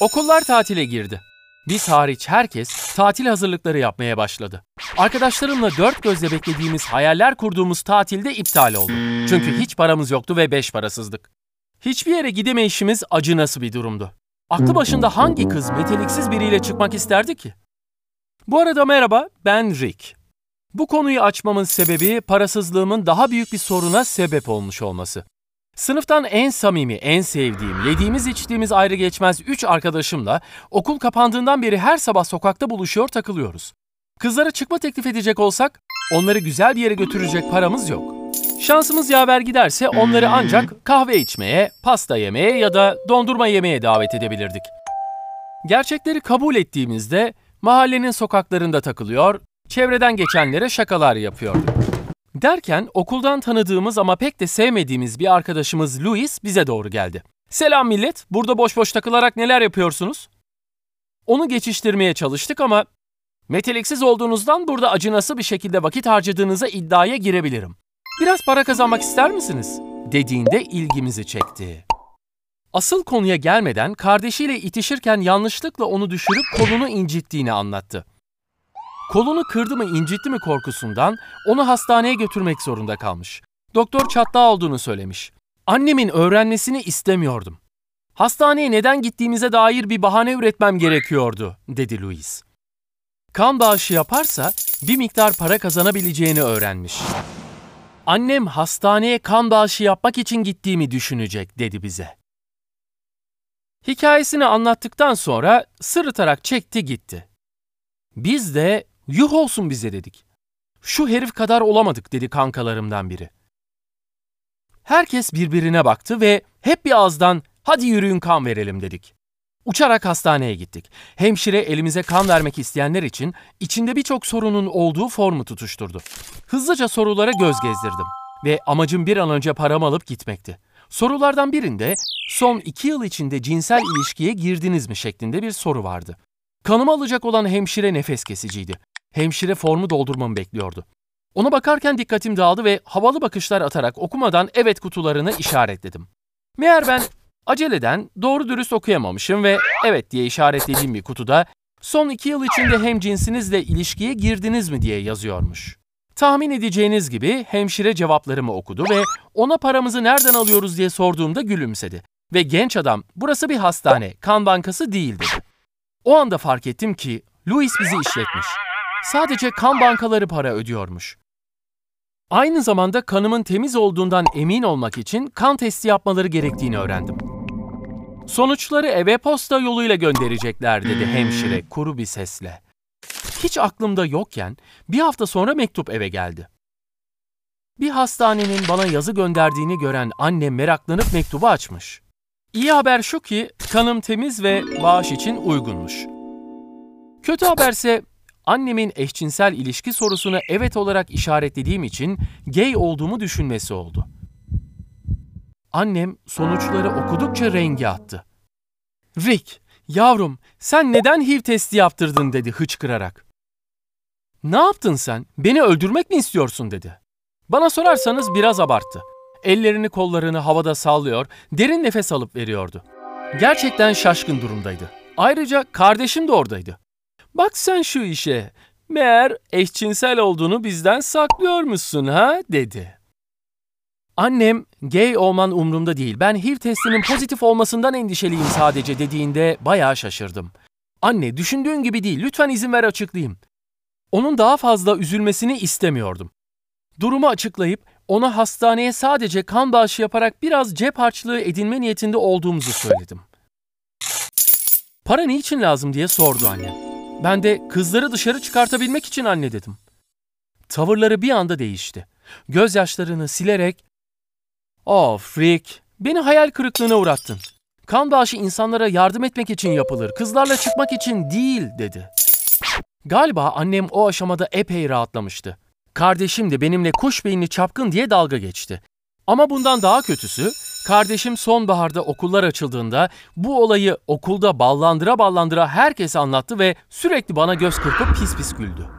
Okullar tatile girdi. Biz hariç herkes tatil hazırlıkları yapmaya başladı. Arkadaşlarımla dört gözle beklediğimiz hayaller kurduğumuz tatilde iptal oldu. Çünkü hiç paramız yoktu ve beş parasızdık. Hiçbir yere gidemeyişimiz acınası bir durumdu. Aklı başında hangi kız meteliksiz biriyle çıkmak isterdi ki? Bu arada merhaba, ben Rick. Bu konuyu açmamın sebebi parasızlığımın daha büyük bir soruna sebep olmuş olması. Sınıftan en samimi, en sevdiğim, yediğimiz içtiğimiz ayrı geçmez üç arkadaşımla okul kapandığından beri her sabah sokakta buluşuyor takılıyoruz. Kızlara çıkma teklif edecek olsak onları güzel bir yere götürecek paramız yok. Şansımız yaver giderse onları ancak kahve içmeye, pasta yemeye ya da dondurma yemeye davet edebilirdik. Gerçekleri kabul ettiğimizde mahallenin sokaklarında takılıyor, çevreden geçenlere şakalar yapıyorduk. Derken okuldan tanıdığımız ama pek de sevmediğimiz bir arkadaşımız Louis bize doğru geldi. Selam millet, burada boş boş takılarak neler yapıyorsunuz? Onu geçiştirmeye çalıştık ama meteliksiz olduğunuzdan burada acınası bir şekilde vakit harcadığınıza iddiaya girebilirim. Biraz para kazanmak ister misiniz? dediğinde ilgimizi çekti. Asıl konuya gelmeden kardeşiyle itişirken yanlışlıkla onu düşürüp kolunu incittiğini anlattı. Kolunu kırdı mı incitti mi korkusundan onu hastaneye götürmek zorunda kalmış. Doktor çatlağı olduğunu söylemiş. Annemin öğrenmesini istemiyordum. Hastaneye neden gittiğimize dair bir bahane üretmem gerekiyordu, dedi Louis. Kan bağışı yaparsa bir miktar para kazanabileceğini öğrenmiş. Annem hastaneye kan bağışı yapmak için gittiğimi düşünecek, dedi bize. Hikayesini anlattıktan sonra sırıtarak çekti gitti. Biz de yuh olsun bize dedik. Şu herif kadar olamadık dedi kankalarımdan biri. Herkes birbirine baktı ve hep bir ağızdan hadi yürüyün kan verelim dedik. Uçarak hastaneye gittik. Hemşire elimize kan vermek isteyenler için içinde birçok sorunun olduğu formu tutuşturdu. Hızlıca sorulara göz gezdirdim ve amacım bir an önce paramı alıp gitmekti. Sorulardan birinde son iki yıl içinde cinsel ilişkiye girdiniz mi şeklinde bir soru vardı. Kanımı alacak olan hemşire nefes kesiciydi. Hemşire formu doldurmamı bekliyordu. Ona bakarken dikkatim dağıldı ve havalı bakışlar atarak okumadan evet kutularını işaretledim. Meğer ben aceleden doğru dürüst okuyamamışım ve evet diye işaretlediğim bir kutuda son iki yıl içinde hem cinsinizle ilişkiye girdiniz mi diye yazıyormuş. Tahmin edeceğiniz gibi hemşire cevaplarımı okudu ve ona paramızı nereden alıyoruz diye sorduğumda gülümsedi. Ve genç adam burası bir hastane, kan bankası değil dedi. O anda fark ettim ki Louis bizi işletmiş. Sadece kan bankaları para ödüyormuş. Aynı zamanda kanımın temiz olduğundan emin olmak için kan testi yapmaları gerektiğini öğrendim. Sonuçları eve posta yoluyla gönderecekler dedi hemşire kuru bir sesle. Hiç aklımda yokken bir hafta sonra mektup eve geldi. Bir hastanenin bana yazı gönderdiğini gören annem meraklanıp mektubu açmış. İyi haber şu ki kanım temiz ve bağış için uygunmuş. Kötü haberse annemin eşcinsel ilişki sorusuna evet olarak işaretlediğim için gay olduğumu düşünmesi oldu. Annem sonuçları okudukça rengi attı. Rick, yavrum sen neden HIV testi yaptırdın dedi hıçkırarak. Ne yaptın sen? Beni öldürmek mi istiyorsun dedi. Bana sorarsanız biraz abarttı. Ellerini kollarını havada sallıyor, derin nefes alıp veriyordu. Gerçekten şaşkın durumdaydı. Ayrıca kardeşim de oradaydı. Bak sen şu işe. Meğer eşcinsel olduğunu bizden saklıyormuşsun ha dedi. Annem gay olman umurumda değil ben HIV testinin pozitif olmasından endişeliyim sadece dediğinde bayağı şaşırdım. Anne düşündüğün gibi değil lütfen izin ver açıklayayım. Onun daha fazla üzülmesini istemiyordum. Durumu açıklayıp ona hastaneye sadece kan bağışı yaparak biraz cep harçlığı edinme niyetinde olduğumuzu söyledim. Para niçin lazım diye sordu annem. Ben de kızları dışarı çıkartabilmek için anne dedim. Tavırları bir anda değişti. Gözyaşlarını silerek ''Of Rick, beni hayal kırıklığına uğrattın. Kan bağışı insanlara yardım etmek için yapılır, kızlarla çıkmak için değil.'' dedi. Galiba annem o aşamada epey rahatlamıştı. Kardeşim de benimle kuş beyinli çapkın diye dalga geçti. Ama bundan daha kötüsü, kardeşim sonbaharda okullar açıldığında bu olayı okulda ballandıra ballandıra herkes anlattı ve sürekli bana göz kırpıp pis pis güldü.